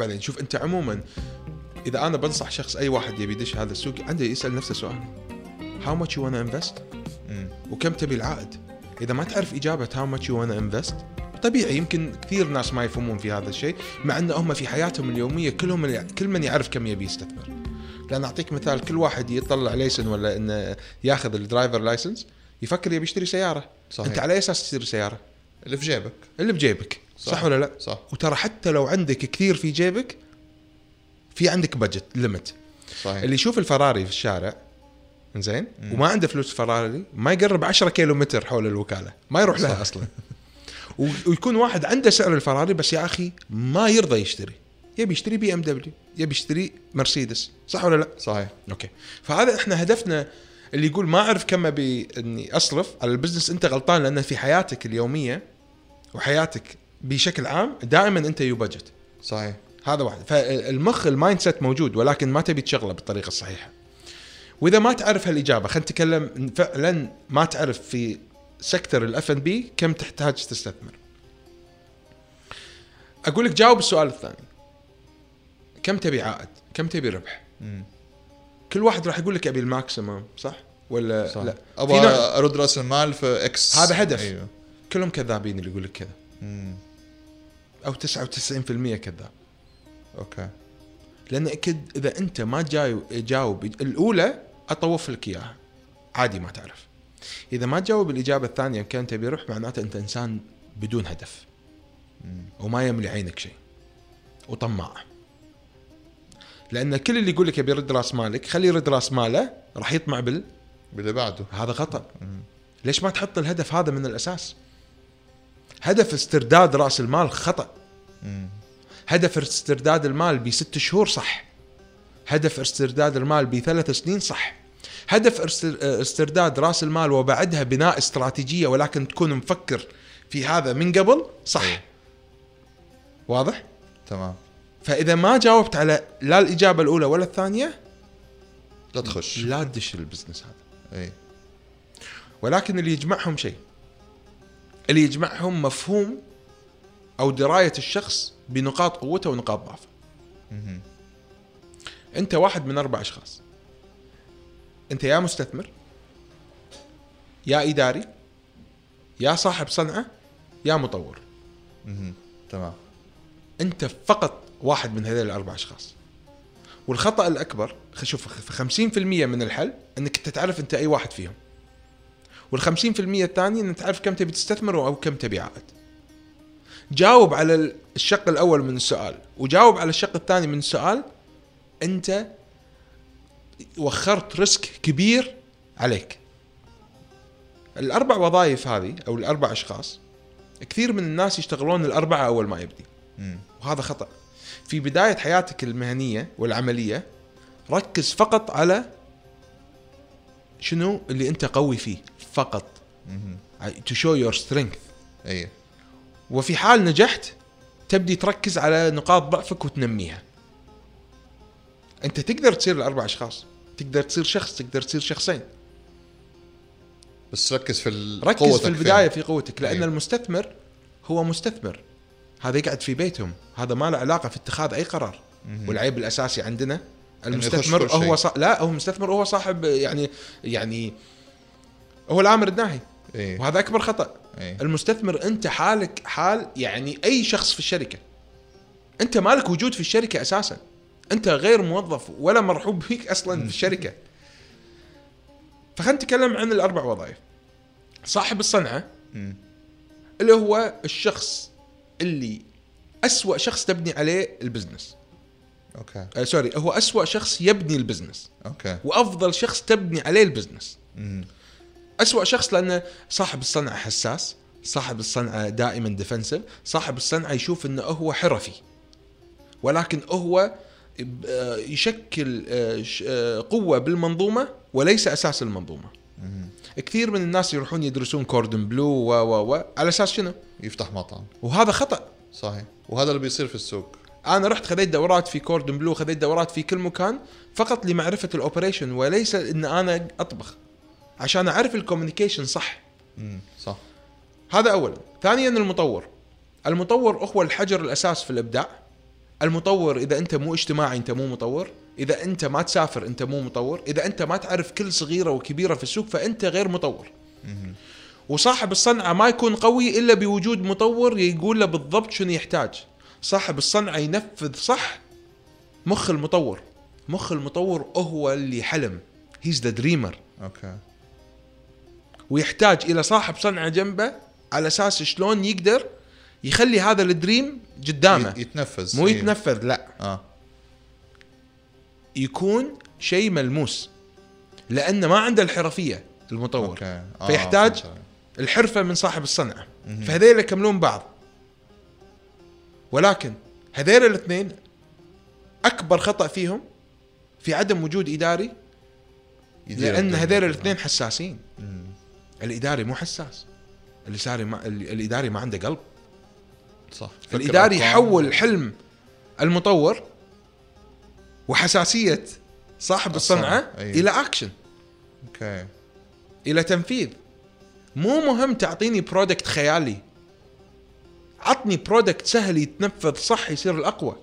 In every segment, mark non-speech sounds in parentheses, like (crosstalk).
بعدين. شوف أنت عموما إذا أنا بنصح شخص أي واحد يبي يدش هذا السوق عنده يسأل نفسه سؤال. how much you wanna invest. وكم تبي العائد؟ إذا ما تعرف إجابة how much you wanna invest طبيعي يمكن كثير ناس ما يفهمون في هذا الشيء مع إن هم في حياتهم اليومية كلهم كل من يعرف كم يبي يستثمر. لأن أعطيك مثال كل واحد يطلع license ولا إنه ياخذ ال driver license يفكر يبي يشتري سيارة. صحيح. أنت على أي أساس تشتري سيارة؟ اللي في جيبك. اللي بجيبك صح, صح. ولا لا؟ صح. وترى حتى لو عندك كثير في جيبك في عندك budget limit صحيح. اللي يشوف الفراري في الشارع زين. وما عنده فلوس فراري ما يقرب 10 كيلو متر حول الوكالة ما يروح لها. أصلا. ويكون واحد عنده سعر الفراري بس يا أخي ما يرضى يشتري. يبي يشتري BMW يبي يشتري مرسيدس صح ولا لا؟ صحيح. okay. فهذا إحنا هدفنا اللي يقول ما أعرف كم أبي إني أصرف على ال business أنت غلطان لأن في حياتك اليومية وحياتك بشكل عام دائما أنت you budget صحيح. هذا واحد. فالمخ ال mindset موجود ولكن ما تبي تشغله بالطريقة الصحيحة. وإذا ما تعرف هالإجابة خلينا نتكلم فعلا ما تعرف في sector ال F&B كم تحتاج تستثمر. أقول لك جاوب السؤال الثاني. كم تبي عائد؟ كم تبي ربح؟ مم. كل واحد راح يقول لك أبي ال maximum صح؟ ولا صح. لا؟ أبغى أرد رأس المال في X هذا هدف. أيوه. كلهم كذابين اللي يقول لك كذا. أو 99% كذاب. okay. لأن أكيد إذا أنت ما جاي جاوب الأولى أطوف لك إياها. عادي ما تعرف. إذا ما تجاوب الإجابة الثانية كم تبي ربح معناته أنت إنسان بدون هدف. وما يملي عينك شيء. وطماع. لأن كل اللي يقول لك يبي يرد راس مالك خليه يرد راس ماله راح يطمع بال باللي بعده. هذا خطأ. ليش ما تحط الهدف هذا من الأساس؟ هدف استرداد رأس المال خطأ. مم. هدف استرداد المال بست شهور صح. هدف استرداد المال بثلاث سنين صح. هدف استر- استرداد رأس المال وبعدها بناء استراتيجية ولكن تكون مفكر في هذا من قبل صح. أي. واضح؟ تمام. فإذا ما جاوبت على لا الإجابة الأولى ولا الثانية لا تخش. لا تدش البزنس هذا. اي ولكن اللي يجمعهم شيء. اللي يجمعهم مفهوم أو دراية الشخص بنقاط قوته ونقاط ضعفه. أنت واحد من أربع أشخاص. أنت يا مستثمر يا إداري يا صاحب صنعة يا مطور. تمام. أنت فقط واحد من هذول الأربع أشخاص. والخطأ الأكبر شوف خ- 50% من الحل إنك أنت تعرف أنت أي واحد فيهم. وال 50% الثاني انك تعرف كم تبي تستثمر أو كم تبي عائد. جاوب على ال- الشق الأول من السؤال وجاوب على الشق الثاني من السؤال أنت وخرت ريسك كبير عليك. الأربع وظائف هذه أو الأربع أشخاص كثير من الناس يشتغلون الأربعة أول ما يبدي. وهذا خطأ. في بداية حياتك المهنية والعملية ركز فقط على شنو اللي أنت قوي فيه. فقط. to show your strength. اي وفي حال نجحت تبدي تركز على نقاط ضعفك وتنميها. أنت تقدر تصير الأربع أشخاص. تقدر تصير شخص تقدر تصير شخصين. بس ركز في ركز قوتك في البداية فين. في قوتك لأن أيوة. المستثمر هو مستثمر. هذا يقعد في بيتهم. هذا ما له علاقة في اتخاذ أي قرار. مهم. والعيب الأساسي عندنا المستثمر. هو صا... لا هو مستثمر هو صاحب يعني يعني هو الأمر الناهي اي وهذا أكبر خطأ. اي المستثمر أنت حالك حال يعني أي شخص في الشركة. أنت مالك وجود في الشركة أساسا. أنت غير موظف ولا مرحوب فيك أصلا في الشركة. فخلينا نتكلم عن الأربع وظائف. صاحب الصنعة. اللي هو الشخص اللي أسوأ شخص تبني عليه ال business. okay. آه sorry هو أسوأ شخص يبني ال business. okay. وأفضل شخص تبني عليه ال business. مم. أسوأ شخص لأنه صاحب الصنعه حساس صاحب الصنعه دائما defensive صاحب الصنعه يشوف إنه هو حرفي. ولكن هو يشكل آه، آه، قوة بالمنظومة وليس أساس المنظومة. مم. كثير من الناس يروحون يدرسون كوردون بلو و و و على أساس شنو؟ يفتح مطعم. وهذا خطأ. صحيح. وهذا اللي بيصير في السوق. أنا رحت خذيت دورات في كوردون بلو خذيت دورات في كل مكان فقط لمعرفة ال operation وليس إن أنا أطبخ. عشان أعرف الكوميونيكيشن صح. مم. صح. هذا اولا ثانيا المطور. المطور هو الحجر الأساس في الإبداع. المطور إذا أنت مو اجتماعي أنت مو مطور. إذا أنت ما تسافر أنت مو مطور. إذا أنت ما تعرف كل صغيرة وكبيرة في السوق فأنت غير مطور. وصاحب الصنعة ما يكون قوي إلا بوجود مطور يقول له بالضبط شنو يحتاج. صاحب الصنعة ينفذ صح مخ المطور. مخ المطور هو اللي حلم. he's the dreamer okay. ويحتاج إلى صاحب صنعة جنبه على أساس شلون يقدر يخلي هذا ال dream قدامه يتنفذ مو إيه. يتنفذ لا آه يكون شيء ملموس لأنه ما عنده الحرفية المطور آه، فيحتاج عليك. الحرفة من صاحب الصنعة مهم. فهذيل يكملون بعض ولكن هذيل الاثنين أكبر خطأ فيهم في عدم وجود إداري لأن. هذيل الاثنين حساسين مم. الإداري مو حساس. الإداري ما الإداري ما عنده قلب. صح. فالاداري فكر يحول. حلم المطور وحساسية صاحب الصنعة أي. إلى action. okay. إلى تنفيذ. مو مهم تعطيني product خيالي. عطني product سهل يتنفذ صح يصير الأقوى.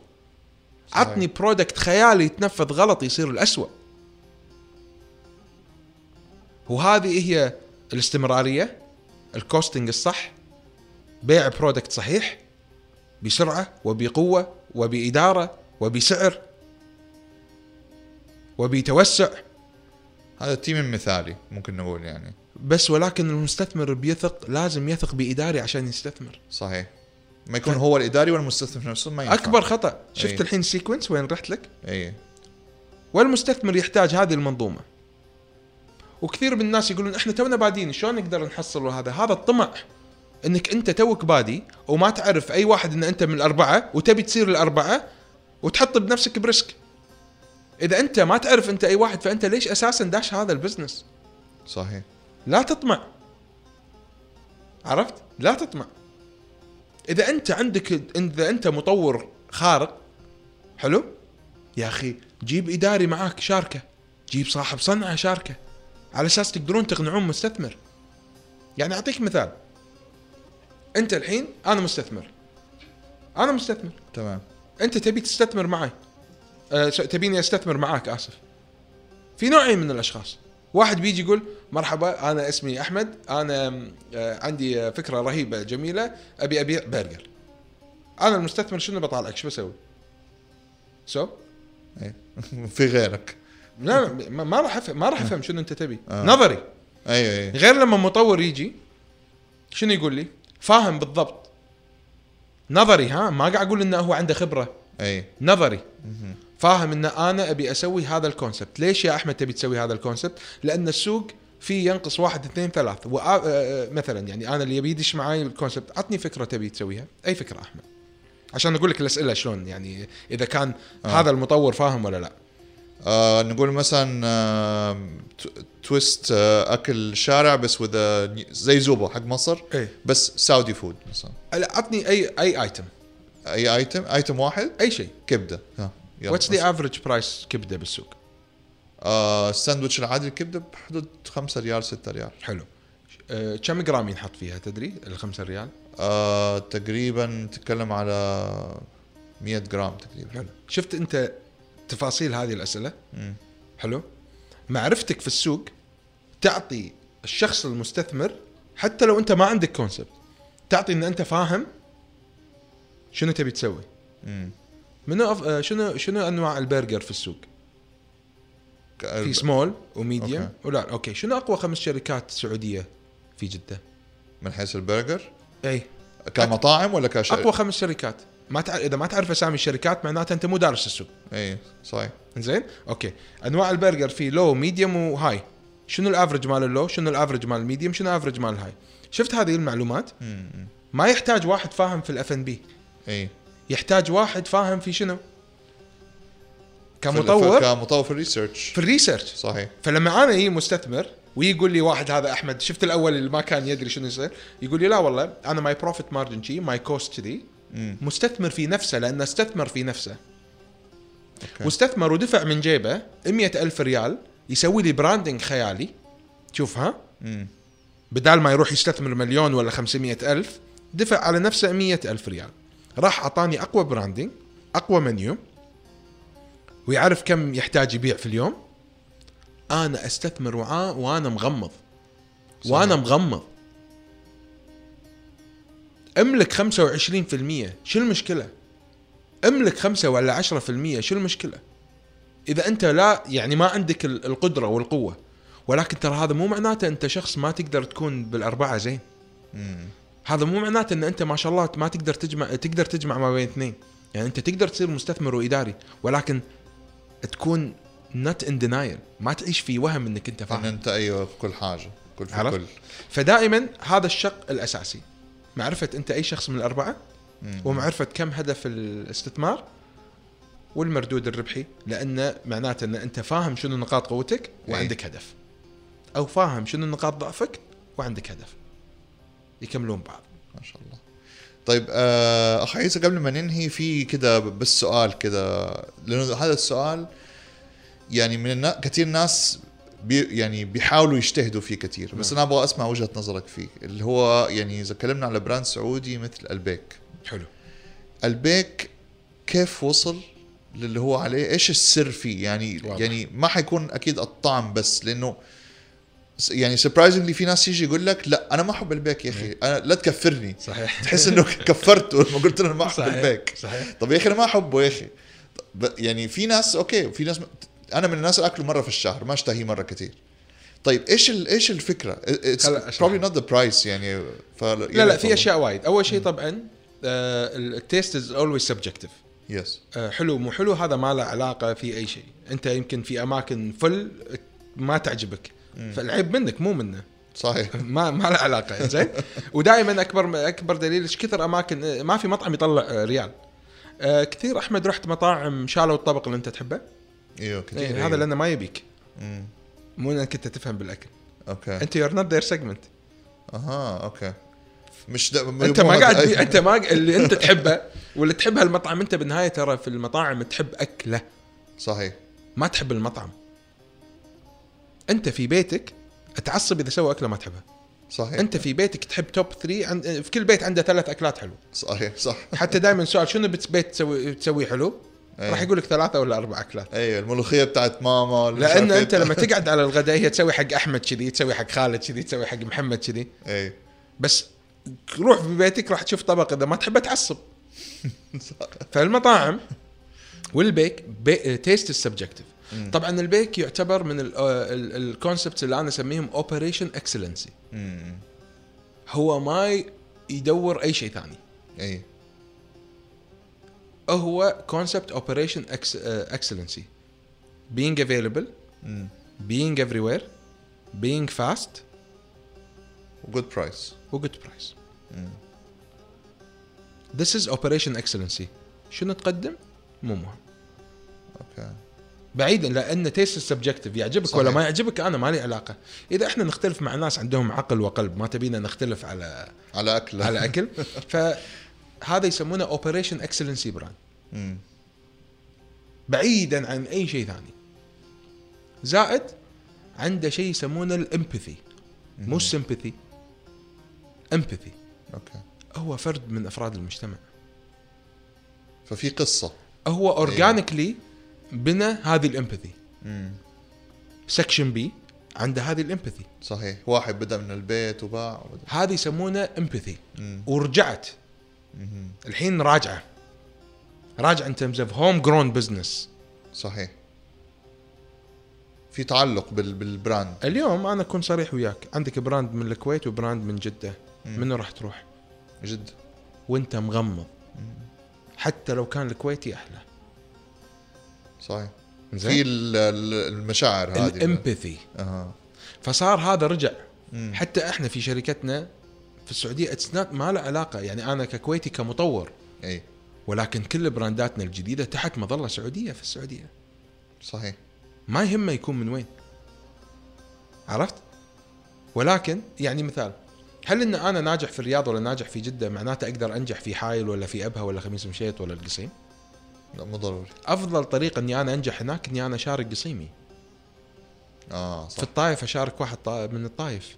صحيح. عطني product خيالي يتنفذ غلط يصير الأسوأ. وهذه هي الاستمرارية ال costing الصح بيع product صحيح بسرعة وبقوة وبإدارة وبسعر وبتوسع. هذا ال team المثالي ممكن نقول يعني. بس ولكن المستثمر بيثق لازم يثق بإداري عشان يستثمر. صحيح. ما يكون هو الإداري والمستثمر نفسه ما ينفع. أكبر خطأ. شفت أي. الحين sequence وين رحت لك؟ اي والمستثمر يحتاج هذه المنظومة. وكثير من الناس يقولون إحنا تونا بادين شلون نقدر نحصل هذا؟ هذا الطمع. إنك أنت توك بادي وما تعرف أي واحد إن أنت من الأربعة وتبي تصير الأربعة وتحط بنفسك ب risk. إذا أنت ما تعرف أنت أي واحد فأنت ليش أساسا داش هذا ال business؟ صحيح. لا تطمع. عرفت؟ لا تطمع. إذا أنت عندك إذا أنت مطور خارق حلو؟ يا أخي جيب إداري معاك شاركة جيب صاحب صنعة شاركة. على أساس تقدرون تقنعون مستثمر. يعني أعطيك مثال. أنت الحين أنا مستثمر. أنا مستثمر. تمام. أنت تبي تستثمر معي. أه تبيني أستثمر معاك آسف. في نوعين من الأشخاص. واحد بيجي يقول مرحبا أنا اسمي أحمد أنا آه، عندي فكرة رهيبة جميلة أبي أبيع برجر. أنا المستثمر شنو بطالعك؟ شو بسوي؟ سو اي (laughs) في غيرك. لا لا ما- راح ما راح أفهم شنو أنت تبي. آه. نظري. اي اي غير لما مطور يجي شنو يقول لي؟ فاهم بالضبط. نظري ها؟ ما قاعد أقول إنه هو عنده خبرة. أي. نظري. فاهم إن أنا أبي أسوي هذا ال concept ليش يا أحمد تبي تسوي هذا ال concept لأن السوق فيه ينقص واحد اثنين ثلاث. وآ- آه، آه، مثلا يعني أنا اللي يبي يدش معاي ال concept عطني فكرة تبي تسويها. أي فكرة أحمد؟ عشان أقول لك الأسئلة شلون يعني إذا كان آه. آه. هذا المطور فاهم ولا لا. آه نقول مثلا آه twist آه أكل شارع بس with زي زوبو حق مصر إيه. بس سعودي food مثلا. لا عطني أي أي item أي item item واحد؟ أي شيء. كبدة. ها what's. the average price كبدة بالسوق؟ آه الساندويتش العادي الكبدة بحدود 5 ريال 6 ريال. حلو. كم جرام ينحط فيها تدري؟ الخمسة ريال؟ آه تقريبا نتكلم على 100 جرام تقريبا. حلو. شفت أنت تفاصيل هذه الأسئلة. مم. حلو. معرفتك في السوق تعطي الشخص المستثمر حتى لو أنت ما عندك concept تعطي إن أنت فاهم شنو تبي تسوي. منو أف... آه، شنو شنو أنواع البرجر في السوق؟ في small و medium okay. ولا okay. شنو أقوى خمس شركات سعودية في جدة؟ من حيث البرجر؟ اي كمطاعم ولا كش أقوى خمس شركات. ما تعرف إذا ما تعرف أسامي الشركات معناته أنت مو دارس السوق. اي صحيح. زين؟ okay. أنواع البرجر في low medium و high شنو ال average مال ال low شنو ال average مال ال medium شنو ال average مال ال high شفت هذه المعلومات؟ مم. ما يحتاج واحد فاهم في ال F and B اي يحتاج واحد فاهم في شنو؟ كمطور؟ كمطور في ال research في ال research صحيح. فلما أنا يجي مستثمر ويقول لي واحد هذا أحمد شفت الأول اللي ما كان يدري شنو يصير؟ يقول لي لا والله أنا my profit margin شي my cost كذي. مستثمر في نفسه لأنه استثمر في نفسه. okay. واستثمر ودفع من جيبه مئة ألف ريال يسوي لي branding خيالي. شوف ها؟ مم. بدال ما يروح يستثمر مليون ولا خمسمية ألف دفع على نفسه مئة ألف ريال. راح أعطاني أقوى branding أقوى منيو ويعرف كم يحتاج يبيع في اليوم. أنا أستثمر معاه وأنا مغمض. وأنا مغمض. املك 25% شو المشكلة؟ املك 5 ولا 10% شو المشكلة؟ إذا أنت لا يعني ما عندك ال- القدرة والقوة ولكن ترى هذا مو معناته أنت شخص ما تقدر تكون بالأربعة زين. مم. هذا مو معناته أن أنت ما شاء الله ما تقدر تجمع تقدر تجمع ما بين اثنين. يعني أنت تقدر تصير مستثمر وإداري ولكن تكون نت ان دينايل ما تعيش في وهم أنك أنت إن فاهم. أنت أيوه في كل حاجة كل في؟ كل. فدائما هذا الشق الأساسي. معرفة أنت أي شخص من الأربعة. ومعرفة كم هدف الاستثمار والمردود الربحي لأنه معناته أن أنت فاهم شنو نقاط قوتك وعندك هدف. أو فاهم شنو نقاط ضعفك وعندك هدف. يكملون بعض. ما شاء الله. طيب آه، اخ عيسى قبل ما ننهي في كده بس سؤال كده لأنه هذا السؤال يعني من النا... كثير ناس بي يعني بيحاولوا يجتهدوا فيه كثير بس أنا أبغى أسمع وجهة نظرك فيه اللي هو يعني إذا تكلمنا على brand سعودي مثل ألبيك. حلو. ألبيك كيف وصل للي هو عليه؟ إيش السر فيه؟ يعني واضح. يعني ما حيكون أكيد الطعم بس لأنه يعني surprisingly في ناس يجي يقول لك لا أنا ما أحب البيك يا أخي. أنا لا تكفرني. صحيح. تحس إنه (laughs) كفرته لما قلت له أنا ما أحب. البيك. صحيح. طب يا أخي أنا ما أحبه يا أخي. يعني في ناس okay في ناس أنا من الناس اللي أكله مرة في الشهر ما أشتهيه مرة كثير طيب إيش ال إيش الفكرة؟ أشرح. probably not the price يعني ف... لا لا في أشياء وايد. أول شيء طبعا ال taste is always subjective yes حلو مو حلو هذا ما له علاقة في أي شيء. أنت يمكن في أماكن فيل ما تعجبك. فالعيب منك مو منه. صحيح. (laughs) ما ما له علاقة زين؟ ودائما أكبر أكبر دليل إيش كثر أماكن ما في مطعم يطلع آه، ريال. آه، كثير أحمد رحت مطاعم شالوا الطبق اللي أنت تحبه؟ أيوه كثير إيه أيوه. هذا لأنه ما يبيك مم. مو إنك أنت تفهم بالأكل. okay. أنت you're not their segment أها okay. مش د... أنت ما قاعد بي... أنت ما اللي أنت تحبه واللي تحب هالمطعم أنت بالنهاية ترى في المطاعم تحب أكله. صحيح. ما تحب المطعم. أنت في بيتك تعصب إذا سوى أكلة ما تحبها. صحيح. أنت في بيتك تحب توب 3 عند... في كل بيت عنده ثلاث أكلات حلوة. صحيح صح. حتى دائما سؤال شنو بيت تسوي تسويه حلو؟ أيه. راح يقول لك ثلاثة ولا أربع أكلات. أيوه الملوخية بتاعت ماما لأن إيه. أنت لما (laughs) تقعد على الغداء هي تسوي حق أحمد كذي تسوي حق خالد كذي تسوي حق محمد كذي. اي بس روح في بيتك راح تشوف طبق إذا ما تحبه تعصب. (laughs) فالمطاعم والبيك بي... taste ال subjective طبعا البيك يعتبر من ال concepts اللي أنا أسميهم operation excellency. هو ما يدور أي شيء ثاني. اي هو concept operation excellency being available أمم. being everywhere being fast. with good price with good price This is operation excellency. شنو تقدم؟ مو مهم. okay بعيدا لأن taste subjective يعجبك صحيح. ولا ما يعجبك؟ أنا ما لي علاقة. إذا إحنا نختلف مع ناس عندهم عقل وقلب ما تبينا نختلف على على اكله على أكل. (laughs) فهذا يسمونه operation excellency brand. بعيدا عن أي شيء ثاني. زائد عنده شيء يسمونه ال empathy مو ال sympathy empathy okay. هو فرد من أفراد المجتمع. ففي قصة. هو organically بنى هذه ال empathy أمم. section B عنده هذه ال empathy صحيح. واحد بدأ من البيت وباع. هذه يسمونه empathy أمم. ورجعت. الحين راجعة. راجعة in terms of homegrown business صحيح. في تعلق بال... بال brand. اليوم أنا أكون صريح وياك. عندك brand من الكويت و brand من جدة. منو راح تروح؟ جد. وأنت مغمض. حتى لو كان الكويتي أحلى. صحيح. في زين ال- ال- المشاعر هذه. ال empathy. أها. فصار هذا رجع. مم. حتى إحنا في شركتنا في السعودية it's ما له علاقة. يعني أنا ككويتي كمطور إي. ولكن كل brand اتنا الجديدة تحت مظلة سعودية في السعودية. صحيح. ما يهمه يكون من وين. عرفت؟ ولكن يعني مثال هل إن أنا ناجح في الرياض ولا ناجح في جدة معناته أقدر أنجح في حايل ولا في أبها ولا خميس مشيط ولا القصيم؟ لا مو ضروري. أفضل طريقه إني أنا أنجح هناك إني أنا أشارك قصيمي. آه في صح الطايف أشارك واحد من الطايف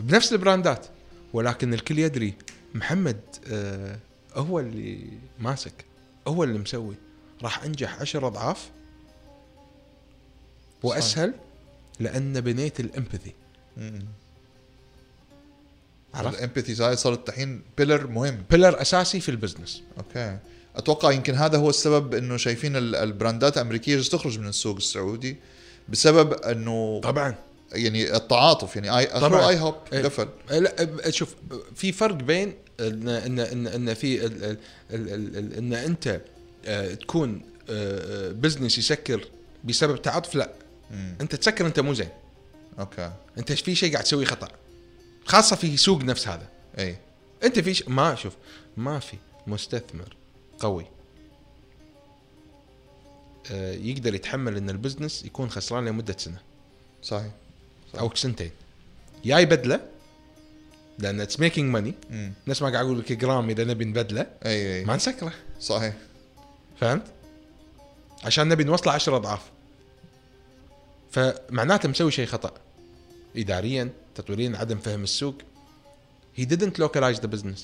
بنفس ال brand ات. ولكن الكل يدري محمد آه هو اللي ماسك هو اللي مسوي. راح أنجح عشر أضعاف؟ وأسهل؟ لأن بنيت ال empathy. عرفت؟ ال empathy هاي صارت الحين pillar مهم. pillar أساسي في ال business. okay. أتوقع يمكن هذا هو السبب إنه شايفين ال- ال brand ات الأمريكية تخرج من السوق السعودي بسبب إنه طبعا. يعني التعاطف يعني اي طبعاً. اي هوب. قفل لا شوف في فرق بين إن إن إن, إن في ال- ال- ال- ال- إن أنت آه، تكون business يسكر بسبب تعاطف لا مم. أنت تسكر أنت مو زين okay أنت في شيء قاعد تسوي خطأ خاصة في سوق نفس هذا إي أنت في ش... ما شوف ما في مستثمر قوي آه، يقدر يتحمل إن ال business يكون خسران لمدة سنة صحيح صح. أو سنتين. يا يبدله لأن it's making money. نفس ما قاعد أقول لك جرام إذا نبي نبدلة. أي أي. ما نسكره. صحيح. فهمت؟ عشان نبي نوصله 10 أضعاف. فمعناته مسوي شيء خطأ. اداريا تطويريا عدم فهم السوق. He didn't localize the business.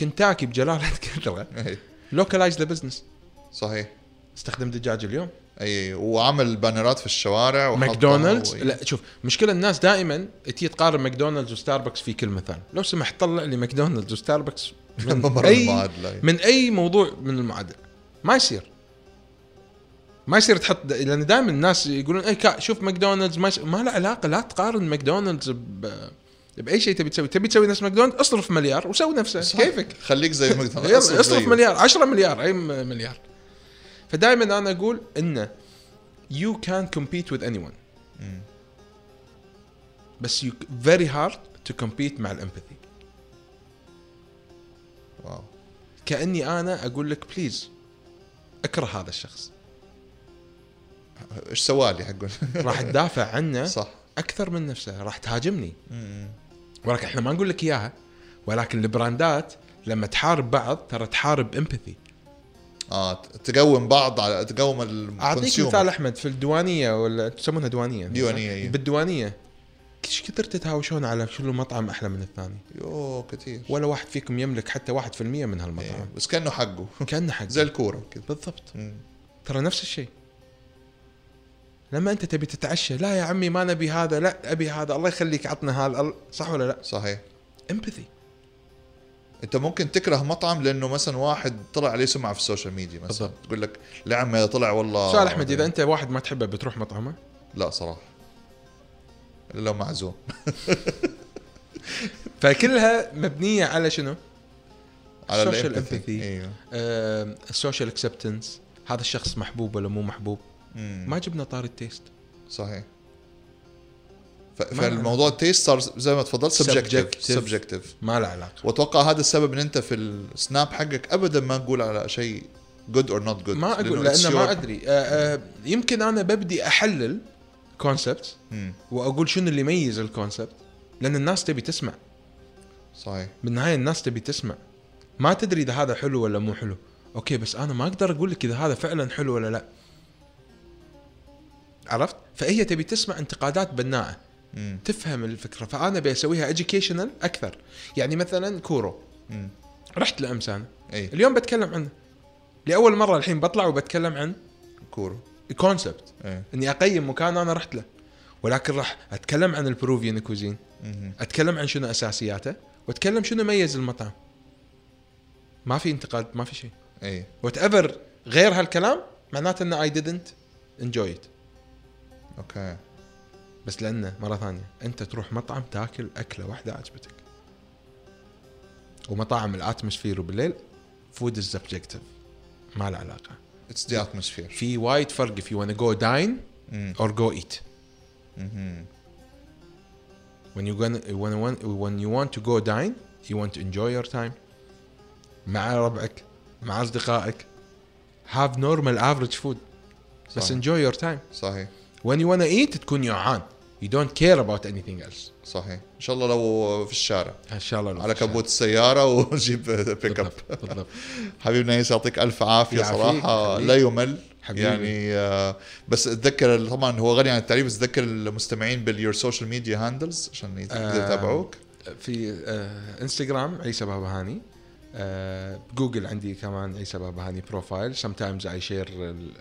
كنتاكي بجلاله (laughs) أي. Localize the business. صحيح. استخدم دجاج اليوم. أي وعمل بانرات في الشوارع ماكدونالدز؟ لا شوف مشكلة الناس دائما تجي تقارن ماكدونالدز وستاربكس في كل مثال. لو سمحت طلع لي ماكدونالدز وستاربكس (laughs) من أي. من أي موضوع من المعادله ما يصير. ما يصير تحط لأن دائما الناس يقولون اي شوف ماكدونالدز ما. ما له علاقة لا تقارن ماكدونالدز ب... بأي شيء تبي تسوي. تبي تسوي نفس ماكدونالدز؟ اصرف مليار وسوي نفسه. صح. كيفك؟ خليك زي (laughs) ماكدونالدز. اصرف. مليار 10 مليار أي مليار. فدائما أنا أقول إنه you can compete with anyone. مم. بس you very hard to compete مع ال empathy. wow. كأني أنا أقول لك please اكره هذا الشخص. إيش سوالي حقون راح تدافع عنه (laughs) صح. أكثر من نفسه راح تهاجمني. ولكن إحنا ما نقول لك إياها ولكن البراندات لما تحارب بعض ترى تحارب إمباثي. آه تقوم بعض على تقوم أعطيك مثال أحمد في الديوانية ولا تسمونها ديوانية؟ ديوانية، إيه. بالديوانية إيش كثر تتهاوشون على شنو مطعم أحلى من الثاني؟ يو كثير. ولا واحد فيكم يملك حتى 1% من. هالمطعم. بس كأنه حقه. (laughs) كأنه حق زي الكورة كذا بالضبط. مم. ترى نفس الشيء. لما أنت تبي تتعشى لا يا عمي ما نبي هذا لا أبي هذا الله يخليك عطنا هذا صح ولا لا؟ صحيح. empathy انت ممكن تكره مطعم لأنه مثلا واحد طلع عليه سمعة في ال social media مثلا. بالضبط. تقول لك لعم هذا طلع والله. سؤال أحمد إذا أنت واحد ما تحبه بتروح مطعمه؟ لا صراحة. إلا لو معزوم. (laughs) فكلها مبنية على شنو؟ على ال empathy. empathy. إيوه. ال social acceptance هذا الشخص محبوب ولا مو محبوب؟ مم. ما جبنا طاري ال taste. صحيح. فالموضوع ال taste صار زي ما تفضلت subjective. subjective ما له علاقة. وأتوقع هذا السبب إن أنت في السناب حقك ابدا ما تقول على شيء good or not good ما أقول لأن ما أدري. آه، آه، يمكن أنا ببدي أحلل concept وأقول شنو اللي يميز ال concept لأن الناس تبي تسمع. صحيح. بالنهاية الناس تبي تسمع. ما تدري إذا هذا حلو ولا مو حلو. okay بس أنا ما أقدر أقول لك إذا هذا فعلا حلو ولا لا. عرفت؟ فهي تبي تسمع انتقادات بناءة. مم. تفهم الفكرة. فأنا بسويها educational أكثر. يعني مثلا كورو مم. رحت له امس أنا أي. اليوم بتكلم عنه لأول مرة الحين بطلع وبتكلم عن كورو concept إيه إني أقيم مكان أنا رحت له. ولكن راح أتكلم عن ال Peruvian cuisine. مم. أتكلم عن شنو أساسياته. وأتكلم شنو ميز المطعم. ما في انتقاد ما في شيء. أي. but غير هالكلام معناته إن I didn't enjoy it. okay. بس لأنه مرة ثانية أنت تروح مطعم تاكل أكلة واحدة عجبتك. ومطاعم ال atmosphere وبالليل food is subjective ما له علاقة. it's the atmosphere في وايد فرق if you wanna go dine or go eat. when you gonna when, when, when you want to go dine you want to enjoy your time مع ربعك مع أصدقائك. Have normal average food بس صحيح. enjoy your time. صحيح. When you wanna eat تكون جوعان you don't care about anything else. صحيح. إن شاء الله لو في الشارع. إن شاء الله لو على. كبوت السيارة وجيب pick up بالضبط حبيبنا yes يعطيك ألف عافية صراحة. لا يمل. حبيبي. يعني آه، بس اتذكر طبعا هو غني عن التعريف بس اتذكر المستمعين بال your social media handles عشان آه، يتابعوك. في آه انستغرام عيسى بابا هاني آه، جوجل عندي كمان عيسى بابهاني profile sometimes I share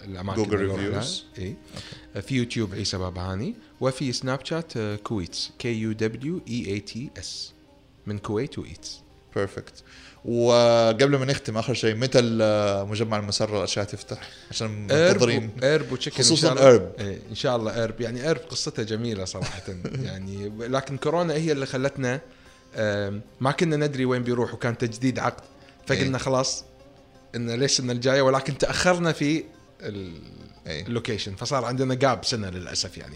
الأماكن لها. reviews. اي آه، في يوتيوب عيسى بابهاني وفي سناب شات آه، كويتس K U W A I T S من كويت و it's. perfect وقبل ما نختم آخر شيء متى مجمع المسره الأشياء تفتح؟ عشان منتظرين. Herb و chicken خصوصاً. Herb. إيه إن شاء الله Herb. يعني Herb قصتها جميلة صراحة. (laughs) يعني لكن كورونا هي اللي خلتنا ما كنا ندري وين بيروح وكان تجديد عقد فقلنا إيه. خلاص إن ليش السنة الجاية ولكن تأخرنا في ال- إيه. ال location فصار عندنا gap سنة للأسف يعني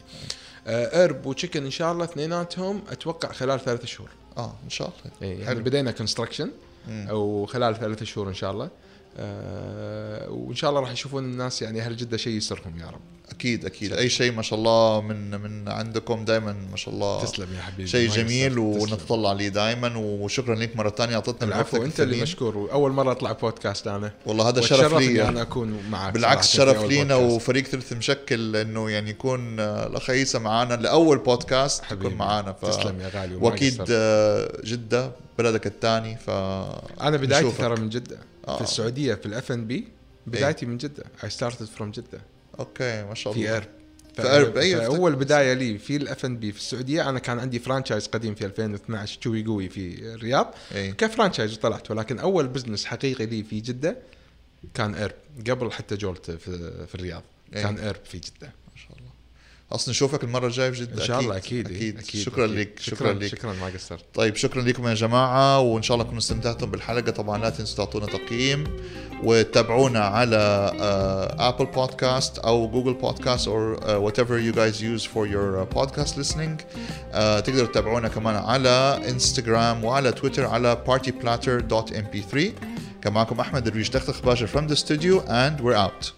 آه، Herb و chicken إن شاء الله اثنيناتهم أتوقع خلال ثلاثة شهور آه إن شاء الله إيه يعني حلو. بدينا construction مم. أو خلال ثلاثة شهور إن شاء الله آه وإن شاء الله راح يشوفون الناس يعني أهل جدة شيء يسرهم يا رب أكيد أكيد. أي شيء ما شاء الله من من عندكم دائما ما شاء الله تسلم يا حبيبي. شيء جميل. ونتطلع عليه دائما وشكرا لك مرة ثانية اعطتنا من العفو أنت اللي. مشكور. واول مرة أطلع بودكاست أنا. والله هذا شرف لي. أنا أكون معك بالعكس شرف لينا. وفريق ثلث مشكل إنه يعني يكون آه، الأخ عيسى معنا لأول بودكاست. يكون معنا ف... تسلم يا غالي. وأكيد. آه، جدة بلدك الثاني ف أنا بدايتي. ترى من جدة. آه. في السعوديه في الاف ان بي بدايتي من جدة. I started from جدة. okay ما شاء في الله. Herb. في Herb، أيوة، اول بداية لي في الاف ان بي في السعودية أنا كان عندي franchise قديم في 2012 تشوي قوي في الرياض. إي. ك franchise وطلعت ولكن أول business حقيقي لي في جدة كان Herb قبل حتى جولت في, في الرياض. إيه. كان Herb في جدة. أصلا نشوفك المرة الجاية في جده إن شاء الله أكيد أكيد, أكيد. شكرا أكيد. لك شكرا, شكرا لك. شكرا ما قصرت طيب شكرا لكم يا جماعة وإن شاء الله تكونوا استمتعتم بالحلقة. طبعا لا تنسوا تعطونا تقييم وتابعونا على أبل بودكاست أو جوجل بودكاست uh, whatever you guys use for your uh, podcast listening. uh, تقدروا تتابعونا كمان على انستغرام وعلى تويتر على partyplatter.mp3 كان معكم أحمد درويش دخدخ باشا from the studio and we're out.